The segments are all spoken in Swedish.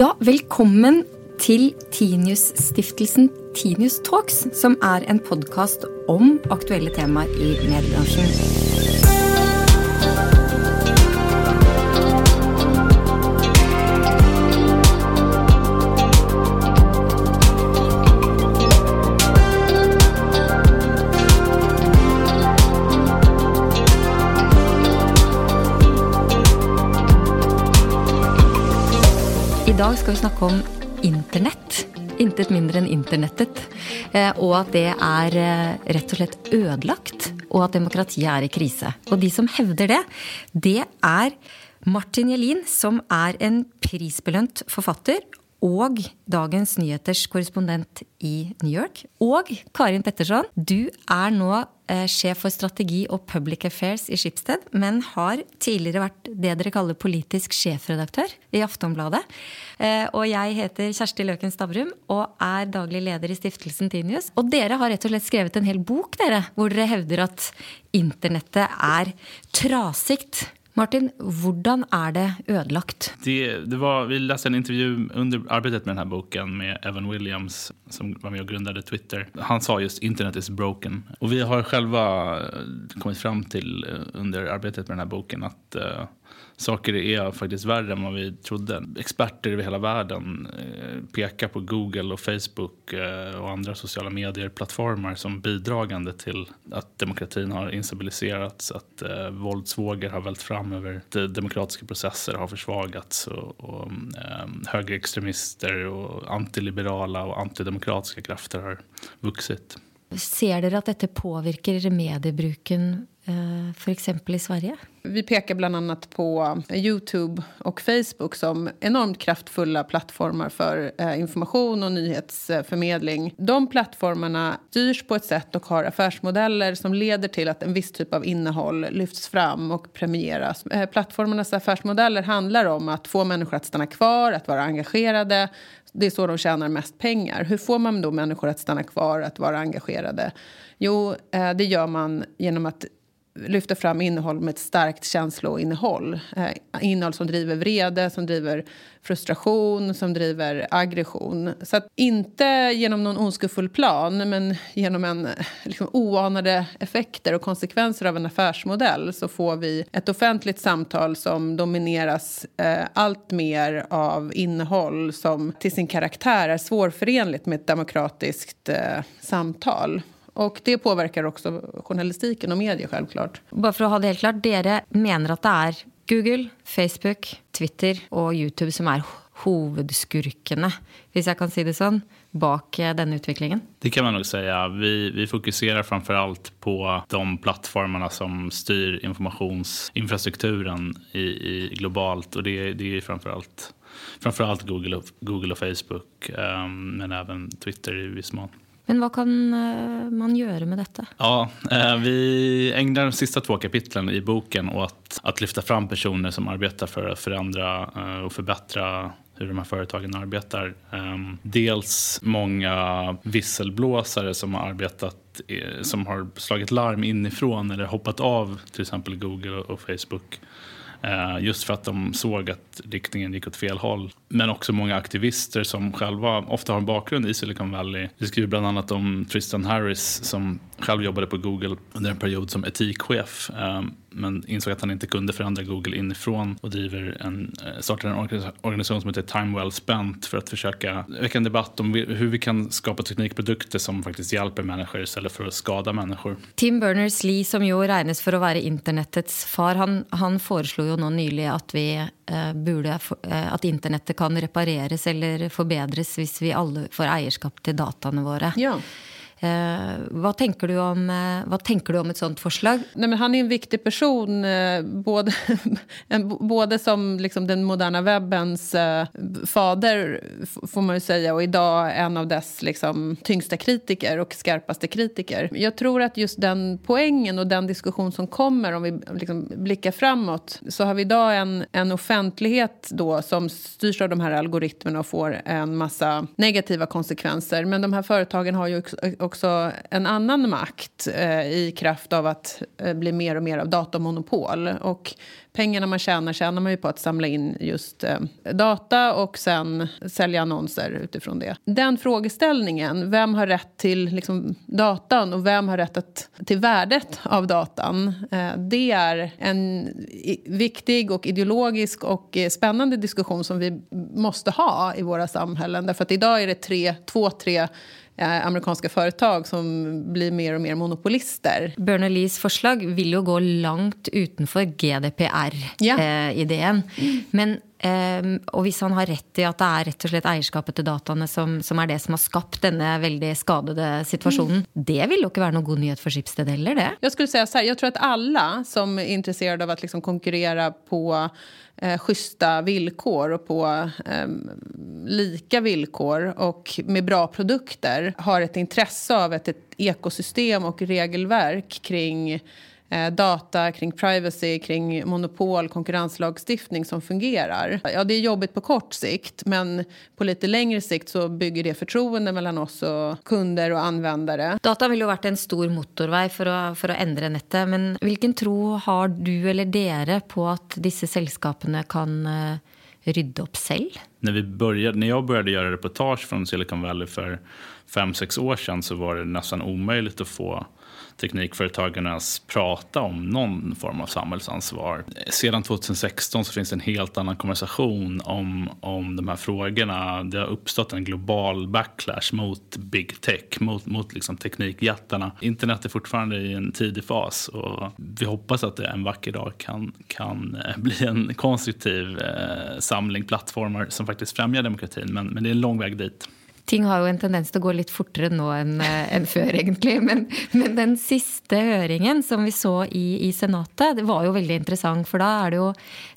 Ja, velkommen til Tinius-stiftelsen Tinius Talks, som er en podkast om aktuelle temaer i mediebransjen. Skal vi snakke om internett. Intet mindre enn internettet. Eh, og at det er eh, rett og slett ødelagt, og at demokratiet er i krise. Og de som hevder det, det er Martin Jelin, som er en prisbelønt forfatter. Og Dagens Nyheters korrespondent i New York. Og Karin Petterson, du er nå Eh, sjef for strategi og public affairs i Schibsted, men har tidligere vært det dere kaller politisk sjefredaktør i Aftonbladet. Eh, og jeg heter Kjersti Løken Stavrum og er daglig leder i stiftelsen Tinius. Og dere har rett og slett skrevet en hel bok, dere, hvor dere hevder at internettet er trasigt. Martin, hur är det ödelagt? Det, det var, vi läste en intervju under arbetet med den här boken med Evan Williams som var med och grundade Twitter. Han sa just internet is broken. Och vi har själva eh, kommit fram till eh, under arbetet med den här boken att uh, saker är faktiskt värre än vad vi trodde. Experter över hela världen eh, pekar på Google och Facebook eh, och andra sociala medier-plattformar som bidragande till att demokratin har instabiliserats, att eh, våldsvågor har vält fram över att demokratiska processer har försvagats och, och eh, högerextremister och antiliberala och antidemokratiska krafter har vuxit. Ser du att detta påverkar mediebruken Eh, för exempel i Sverige? Vi pekar bland annat på Youtube och Facebook som enormt kraftfulla plattformar för eh, information och nyhetsförmedling. De plattformarna styrs på ett sätt och har affärsmodeller som leder till att en viss typ av innehåll lyfts fram och premieras. Eh, plattformarnas affärsmodeller handlar om att få människor att stanna kvar, att vara engagerade. Det är så de tjänar mest pengar. Hur får man då människor att stanna kvar, att vara engagerade? Jo, det gör man genom att lyfta fram innehåll med ett starkt känsloinnehåll. Eh, innehåll som driver vrede, som driver frustration, som driver aggression. Så att inte genom någon ondskefull plan, men genom en liksom, oanade effekter och konsekvenser av en affärsmodell så får vi ett offentligt samtal som domineras eh, allt mer av innehåll som till sin karaktär är svårförenligt med ett demokratiskt eh, samtal. Och det påverkar också journalistiken och media självklart. Bare for å ha det helt klart, dere mener at det er Google, Facebook, Twitter og YouTube som er hovedskurkene, hvis jeg kan si det sånn, bak eh, denne utviklingen? Det kan man nog säga. Vi, vi fokuserar framför allt på de plattformarna som styr informationsinfrastrukturen i, i globalt. Och det, det är framför allt, framför allt Google, och, Google och Facebook, um, men även Twitter i viss mån. Men vad kan eh, man göra med detta? Ja, eh, vi ägnar de sista två kapitlen i boken åt att lyfta fram personer som arbetar för att förändra eh, och förbättra hur de här företagen arbetar. Ehm, dels många visselblåsare som har arbetat som har slagit larm inifrån eller hoppat av till exempel Google och Facebook. Eh, just för att de såg att riktningen gick åt fel håll. Men också många aktivister som själva ofta har en bakgrund i Silicon Valley. Vi skriver bland annat om Tristan Harris som själv jobbade på Google under en period som etikchef. Eh, men insåg att han inte kunde förändra Google inifrån och driver en, eh, startar en organisa- organisation som heter Time Well Spent för att försöka väcka en debatt om hur vi kan skapa teknikprodukter som faktiskt hjälper människor istället för att skada människor. Tim Berners-Lee, som jo regnes for å være internettets far, han, han foreslo jo nå nylig at vi eh, burde for, eh, at internettet kan repareres eller forbedres hvis vi alle får eierskap til dataene våre. Ja. Eh, vad, tänker du om, eh, vad tänker du om ett sånt förslag? Nej, men han är en viktig person, eh, både, både som liksom den moderna webbens eh, fader, får man ju säga och idag en av dess liksom, tyngsta kritiker och skarpaste kritiker. Jag tror att just den poängen och den diskussion som kommer om vi liksom blickar framåt så har vi idag en, en offentlighet då som styrs av de här algoritmerna och får en massa negativa konsekvenser. Men de här företagen har ju också- eh, också en annan makt eh, i kraft av att eh, bli mer och mer av datamonopol. Och pengarna man tjänar tjänar man ju på att samla in just eh, data och sen sälja annonser utifrån det. Den frågeställningen, vem har rätt till liksom, datan och vem har rätt att, till värdet av datan? Eh, det är en viktig och ideologisk och eh, spännande diskussion som vi måste ha i våra samhällen. Därför att idag är det tre, två, tre Eh, amerikanska företag som blir mer och mer monopolister. Berners förslag vill ju gå långt utanför GDPR-idén. Ja. Eh, Men Um, og hvis han har rätt i att det är rett og slett eierskapet til dataene som, som, er det som har skapt denne veldig skadede situasjonen, mm. det vill ju inte vara någon god nyhet för Schibsted heller, det? Jag skulle säga så här, jag tror att alla som är intresserade av att liksom konkurrera på eh, schyssta villkor och på eh, lika villkor och med bra produkter har ett intresse av ett, ett ekosystem och regelverk kring Eh, data, kring privacy, kring monopol, konkurrenslagstiftning som fungerar. Ja, det är jobbigt på kort sikt, men på lite längre sikt så bygger det förtroende mellan oss och kunder och användare. Data vill ju varit en stor motorväg för att, för att ändra nätet, men vilken tro har du eller dere på att dessa sällskapen kan uh, rydda upp själv? När, vi började, när jag började göra reportage från Silicon Valley för fem sex år sedan så var det nästan omöjligt att få teknikföretagarnas prata om någon form av samhällsansvar. Sedan 2016 så finns det en helt annan konversation om, om de här frågorna. Det har uppstått en global backlash mot big tech, mot, mot liksom teknikjättarna. Internet är fortfarande i en tidig fas och vi hoppas att det en vacker dag kan, kan eh, bli en konstruktiv eh, samling plattformar som faktiskt främjar demokratin. Men, men det är en lång väg dit. Ting har jo en tendens til å gå litt fortere nå enn eh, en før, egentlig. Men, men, den siste høringen som vi så i, i, Senatet, det var jo veldig interessant. For da er det jo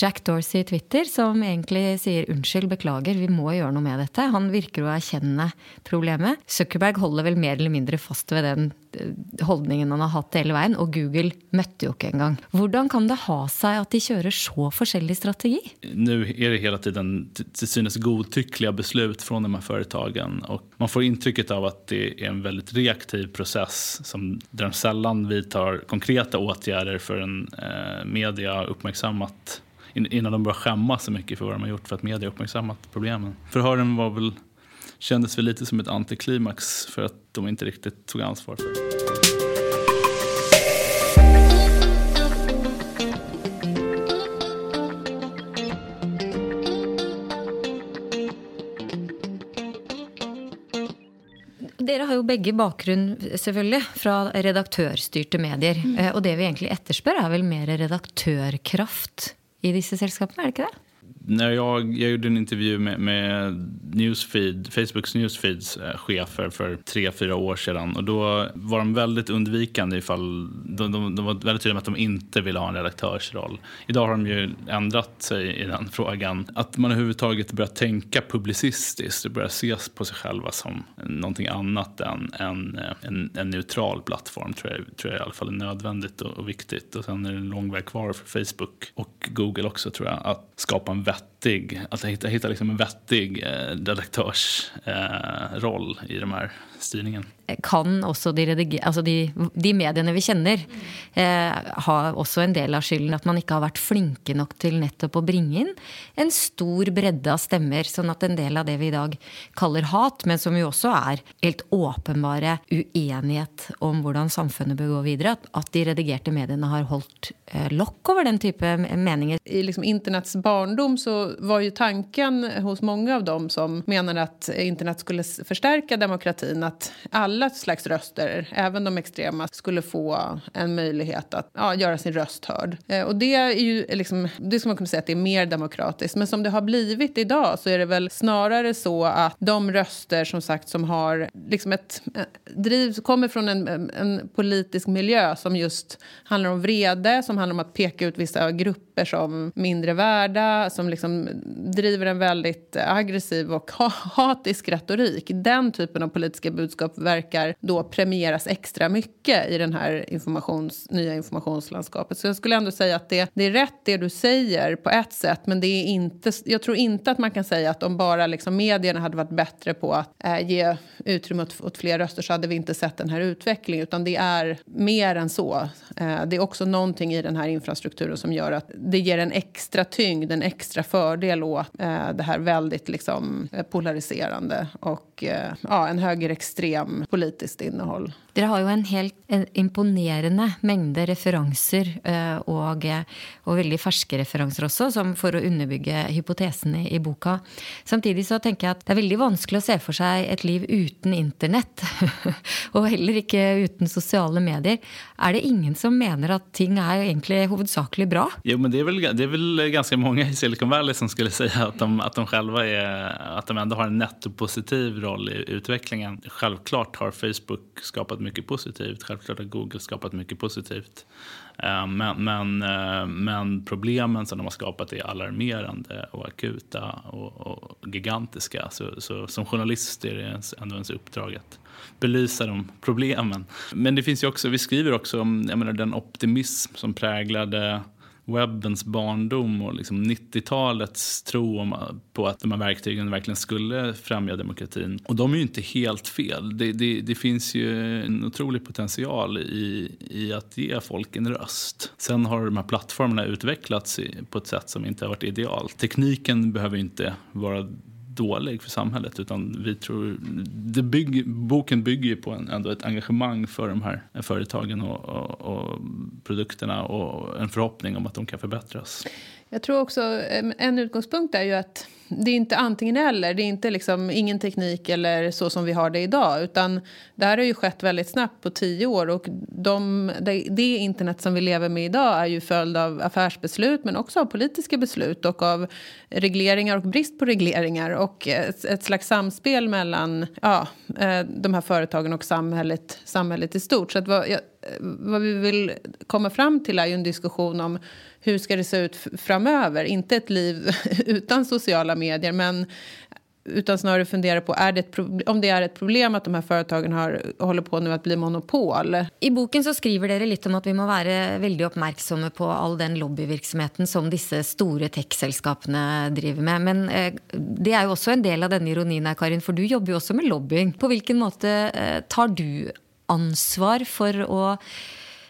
Jack Dorsey i Twitter som egentlig sier unnskyld, beklager, vi må gjøre noe med dette. Han virker å erkjenne problemet. Zuckerberg holder vel mer eller mindre fast ved den Eh, holdningen han har hatt hele veien. Og Google møtte jo ikke engang. Hvordan kan det ha seg at de kjører så forskjellig strategi? Nu är det hela tiden till synes godtyckliga beslut från de her företagen Og man får intrycket av att det är en väldigt reaktiv process som, där de sällan vidtar konkreta åtgärder for en eh, media uppmärksammat innan de börjar skämmas så mycket för vad de har gjort för att media uppmärksammat problemen. Förhören var väl, kändes väl lite som ett antiklimax för att de inte riktigt tog ansvar för det. Dere har jo begge bakgrunn selvfølgelig, fra redaktørstyrte medier. Mm. Eh, og det vi egentlig etterspør, er vel mer redaktørkraft i disse selskapene, er det ikke det? När jag, jag gjorde en intervju med, med Newsfeed, Facebooks Newsfeeds eh, chefer för tre, fyra år sedan. Och då var de väldigt undvikande ifall, de, de, de var väldigt tydliga med att de inte ville ha en redaktörsroll. Idag har de ju ändrat sig i den frågan. Att man överhuvudtaget börjar tänka publicistiskt och börjar ses på sig själva som någonting annat än en, eh, en, en neutral plattform tror jag, tror jag i alla fall är nödvändigt och, och viktigt. Och sen är det en lång väg kvar för Facebook och Google också tror jag att skapa en att vettig, att hitta, hitta liksom en vettig eh, redaktörsroll eh, i de här styrningen. Kan också de, alltså de, de medierna vi känner eh, ha också en del av skylden att man inte har varit flinke nog till nettopp att bringa in en stor bredd av stämmer så att en del av det vi idag kallar hat, men som ju också är helt uppenbara oenighet om hur samhället bör gå vidare, att, att de redigerade medierna har hållit eh, lock över den typen av meningar. I liksom internets barndom så var ju tanken hos många av dem som menade att internet skulle förstärka demokratin att alla slags röster, även de extrema, skulle få en möjlighet att ja, göra sin röst hörd. Eh, och det är ju liksom, det ska man kunna säga att det är mer demokratiskt. Men som det har blivit idag så är det väl snarare så att de röster som sagt som har liksom ett eh, driv, kommer från en, en politisk miljö som just handlar om vrede, som handlar om att peka ut vissa grupper som mindre värda, som liksom driver en väldigt aggressiv och hatisk retorik. Den typen av politiska budskap verkar då premieras extra mycket i den här informations, nya informationslandskapet. Så jag skulle ändå säga att det, det är rätt det du säger på ett sätt men det är inte, jag tror inte att man kan säga att om bara liksom medierna hade varit bättre på att eh, ge utrymme åt, åt fler röster så hade vi inte sett den här utvecklingen utan det är mer än så. Eh, det är också någonting i den här infrastrukturen som gör att det ger en extra tyngd, en extra fördel åt eh, det här väldigt liksom, eh, polariserande och eh, ja, en högerextrem politiskt innehåll. Dere har jo en helt en imponerende mengde referanser uh, og, eh, og, veldig ferske referanser også, som for å underbygge hypotesen i boka. Samtidig så tenker jeg at det er veldig vanskelig å se for seg et liv uten internett. og heller ikke uten sosiale medier. Er det ingen som mener at ting er egentlig hovedsakelig bra? Jo, men det är väl, det är väl ganska många i Silicon Valley som skulle säga att de, att de själva är, att de ändå har en nettopositiv roll i utvecklingen. Självklart har Facebook skapat mycket positivt. Självklart har Google skapat mycket positivt. Eh, men, men, eh, men problemen som de har skapat är alarmerande och akuta och, och gigantiska. Så, så, som journalist är det ändå ens uppdrag att belysa de problemen. Men det finns ju också, vi skriver också om jag menar, den optimism som präglade webbens barndom och liksom 90-talets tro eh, på att de här verktygen verkligen skulle främja demokratin. Och de är ju inte helt fel. Det, det, det finns ju en otrolig potential i, i att ge folk en röst. Sen har de här plattformarna utvecklats på ett sätt som inte har varit idealt. Tekniken behöver inte vara dålig för samhället. Utan vi tror, det bygger, boken bygger ju på en, ändå ett engagemang för de här företagen och, och, och produkterna och en förhoppning om att de kan förbättras. Jag tror också en utgångspunkt är ju att det är inte antingen eller. Det är inte liksom ingen teknik eller så som vi har det idag. Utan det här har ju skett väldigt snabbt på tio år. Och de, det, det internet som vi lever med idag är ju följd av affärsbeslut men också av politiska beslut och av regleringar och brist på regleringar och ett, ett slags samspel mellan ja, eh, de här företagen och samhället, samhället i stort. Så att vad, vad vi vill komma fram till är ju en diskussion om hur ska det se ut framöver. Inte ett liv utan sociala medier, men utan snarare fundera på är det ett, om det är ett problem att de här företagen har, håller på nu att bli monopol. I boken så skriver dere lite om att vi måste vara väldigt uppmärksamma på all den lobbyverksamheten som dessa stora techselskapen driver med. Men eh, det är ju också en del av den ironin, Karin, för du jobbar ju också med lobbying. På vilken måte eh, tar du ansvar för att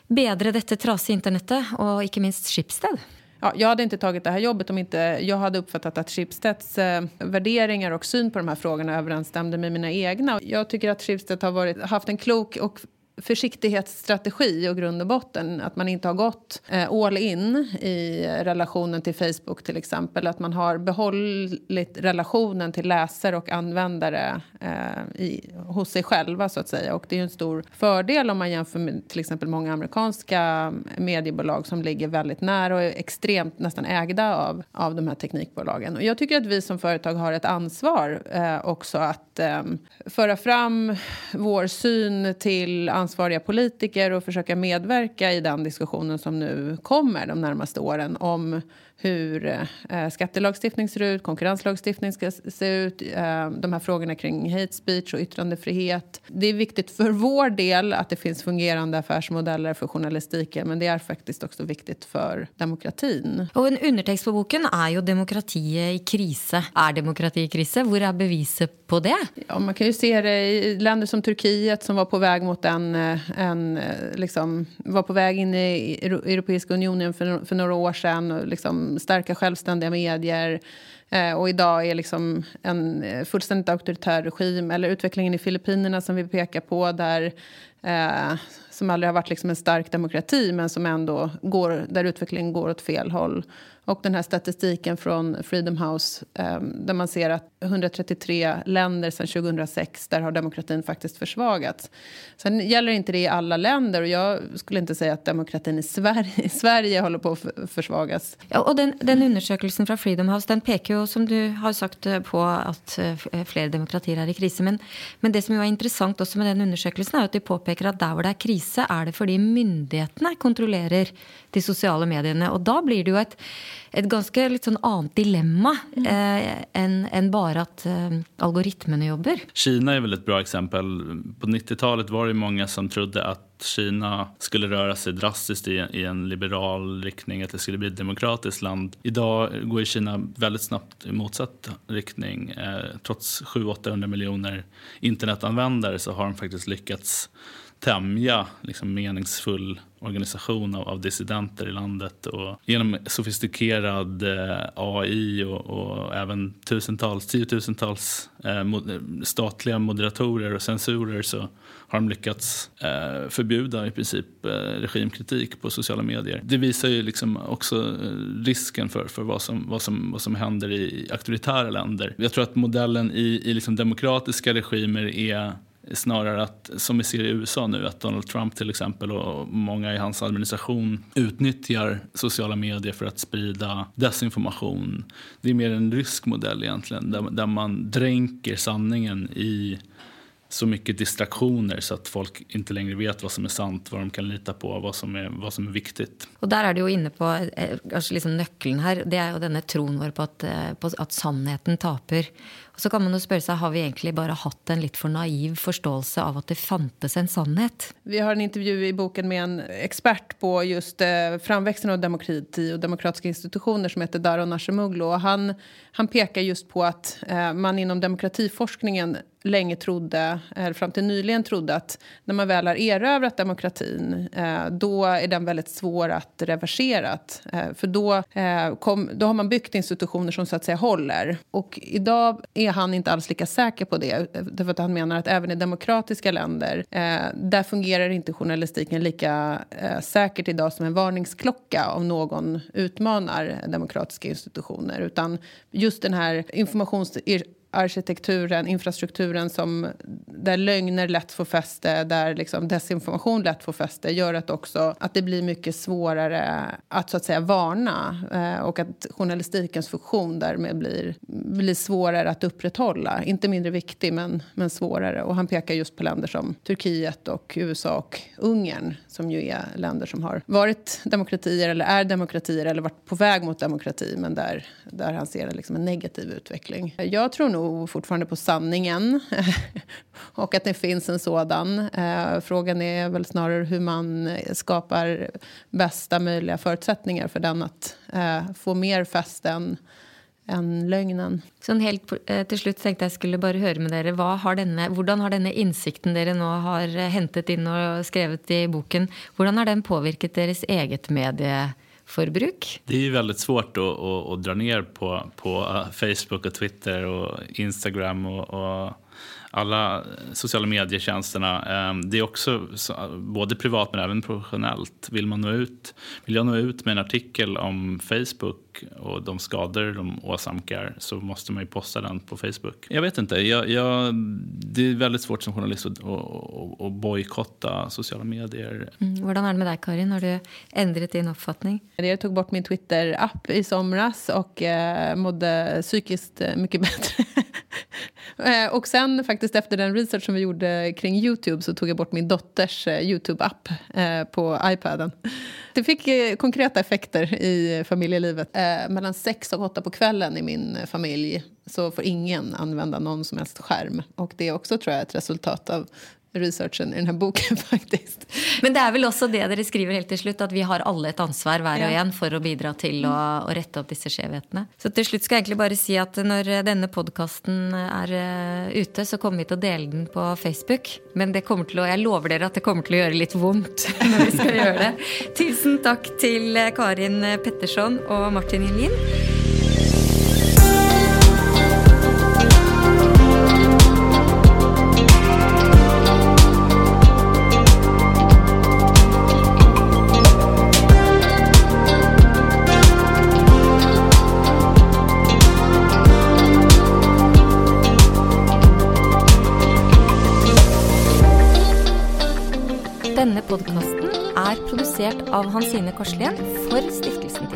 bedre detta trasiga internetet och inte minst Schibsted? Ja, jag hade inte tagit det här jobbet om inte jag hade uppfattat att Schibsteds eh, värderingar och syn på de här frågorna överensstämde med mina egna. Jag tycker att Schibsted har varit, haft en klok och försiktighetsstrategi och grund och botten. Att man inte har gått eh, all in i relationen till Facebook till exempel. Att man har behållit relationen till läsare och användare eh, i, hos sig själva så att säga. Och det är en stor fördel om man jämför med till exempel många amerikanska mediebolag som ligger väldigt nära och är extremt nästan ägda av, av de här teknikbolagen. Och jag tycker att vi som företag har ett ansvar eh, också att eh, föra fram vår syn till ansvariga politiker och försöka medverka i den diskussionen som nu kommer de närmaste åren om hur eh, skattelagstiftning ser ut, konkurrenslagstiftning ska se ut, eh, de här frågorna kring hate speech och yttrandefrihet. Det är viktigt för vår del att det finns fungerande affärsmodeller för journalistiken men det är faktiskt också viktigt för demokratin. Och en undertext på boken är ju demokrati i kris. Är demokrati i kris? Var är beviset på det? Ja, man kan ju se det i länder som Turkiet som var på väg mot en, eh, en liksom, var på väg in i Europeiska unionen för, för några år sedan och liksom starka självständiga medier. Eh, och idag är liksom en eh, fullständigt auktoritär regim. Eller utvecklingen i Filippinerna som vi pekar på där eh, som aldrig har varit liksom en stark demokrati men som ändå går, där utvecklingen går åt fel håll. Och den här statistiken från Freedom House eh, där man ser att 133 länder sedan 2006 där har demokratin faktiskt försvagats. Sen gäller inte det i alla länder och jag skulle inte säga att demokratin i Sverige, i Sverige håller på att försvagas. Ja, och den, den undersökelsen från Freedom House den pekar ju som du har sagt eh, på att eh, fler demokratier är i kris. Men, men det som är intressant också med den undersökelsen är att de påpekar att där det är kris är det fordi myndigheterna kontrollerar de sociala medierna och då blir det ju ett et ganske litt sånn annet dilemma mm. eh, än, än bara att eh, algoritmerna jobbar. Kina är väl ett bra exempel. På 90-talet var det många som trodde att Kina skulle röra sig drastiskt i, i en liberal riktning, att det skulle bli ett demokratiskt land. Idag går ju Kina väldigt snabbt i motsatt riktning. Eh, trots 700-800 miljoner internetanvändare så har de faktiskt lyckats tämja liksom, meningsfull organisation av, av dissidenter i landet. Och genom sofistikerad eh, AI och, och, även tusentals, tiotusentals eh, mod, statliga moderatorer och censurer så har de lyckats eh, förbjuda i princip eh, regimkritik på sociala medier. Det visar ju liksom också eh, risken för, för vad, som, vad, som, vad som händer i auktoritära länder. Jag tror att modellen i, i liksom demokratiska regimer är Snarare att, som vi ser i USA nu, att Donald Trump till exempel och många i hans administration utnyttjar sociala medier för att sprida desinformation. Det är mer en rysk modell egentligen, där, där man dränker sanningen i så mycket distraktioner så att folk inte längre vet vad som är sant, vad de kan lita på, vad som är, vad som är viktigt. Och där är du inne på eh, kanske liksom nyckeln här, det är ju denna tron vår på att, eh, på att sannheten taper. Och så kan man ju fråga sig, har vi egentligen bara haft en lite för naiv förståelse av att det fanns en sannhet? Vi har en intervju i boken med en expert på just eh, framväxten av demokrati och demokratiska institutioner som heter Daron Acemoglu. Och han, han pekar just på att eh, man inom demokratiforskningen länge trodde, eller fram till nyligen trodde att när man väl har erövrat demokratin eh, då är den väldigt svår att reversera. Eh, för då, eh, kom, då har man byggt institutioner som så att säga håller. Och idag är han inte alls lika säker på det. Eh, därför att han menar att även i demokratiska länder eh, där fungerar inte journalistiken lika eh, säkert idag som en varningsklocka om någon utmanar demokratiska institutioner. Utan just den här informations arkitekturen, infrastrukturen som, där lögner lätt får fäste, där liksom desinformation lätt får fäste gör att, också, att det blir mycket svårare att så att säga varna eh, och att journalistikens funktion därmed blir, blir svårare att upprätthålla. Inte mindre viktig, men, men svårare. Och han pekar just på länder som Turkiet, och USA och Ungern som ju är länder som har varit demokratier eller är demokratier eller varit på väg mot demokrati men där, där han ser liksom en negativ utveckling. Jag tror nog och fortfarande på sanningen och att det finns en sådan. Eh, frågan är väl snarare hur man skapar bästa möjliga förutsättningar för den att eh, få mer fäste än än lögnen. Sånn helt eh, till slut tänkte jag skulle bara höra med er, vad har den har denna insikten ni nu har hämtat in och skrivit i boken, hvordan har den påverkat deras eget medie förbruk. Det är ju väldigt svårt att, att, att dra ner på, på eh, Facebook och Twitter och Instagram och, och alla sociala medietjänsterna. Ehm, det är också både privat men även professionellt. Vill, man nå ut, vill jag nå ut med en artikel om Facebook och de skador de åsamkar så måste man ju posta den på Facebook. Jag vet inte, jag, jag, det är väldigt svårt som journalist att, att, att bojkotta sociala medier. Mm. Hur är det med dig Karin? Har du ändrat din uppfattning? Jag tog bort min Twitter-app i somras och eh, mådde psykiskt mycket bättre Eh, Eh, och sen faktiskt efter den research som vi gjorde kring Youtube så tog jag bort min dotters eh, Youtube-app eh, på iPaden. Det fick konkreta effekter i familjelivet. Mellan sex och åtta på kvällen i min familj så får ingen använda någon som helst skärm. Och det är också tror jag ett resultat av researchen i den här boken faktiskt. Men det är väl också det ni skriver helt till slut, att vi har alla ett ansvar var och en för att bidra till att, att rätta upp dessa skevheterna. Så till slut ska jag egentligen bara säga att när denna podcasten är uh, ute så kommer vi att dela den på Facebook. Men det kommer till att, jag lovar er att det kommer till att göra lite ont när vi ska göra det. Tusen tack till Karin Pettersson och Martin Jelin. Av Hansine Korslien for Stiftelsen.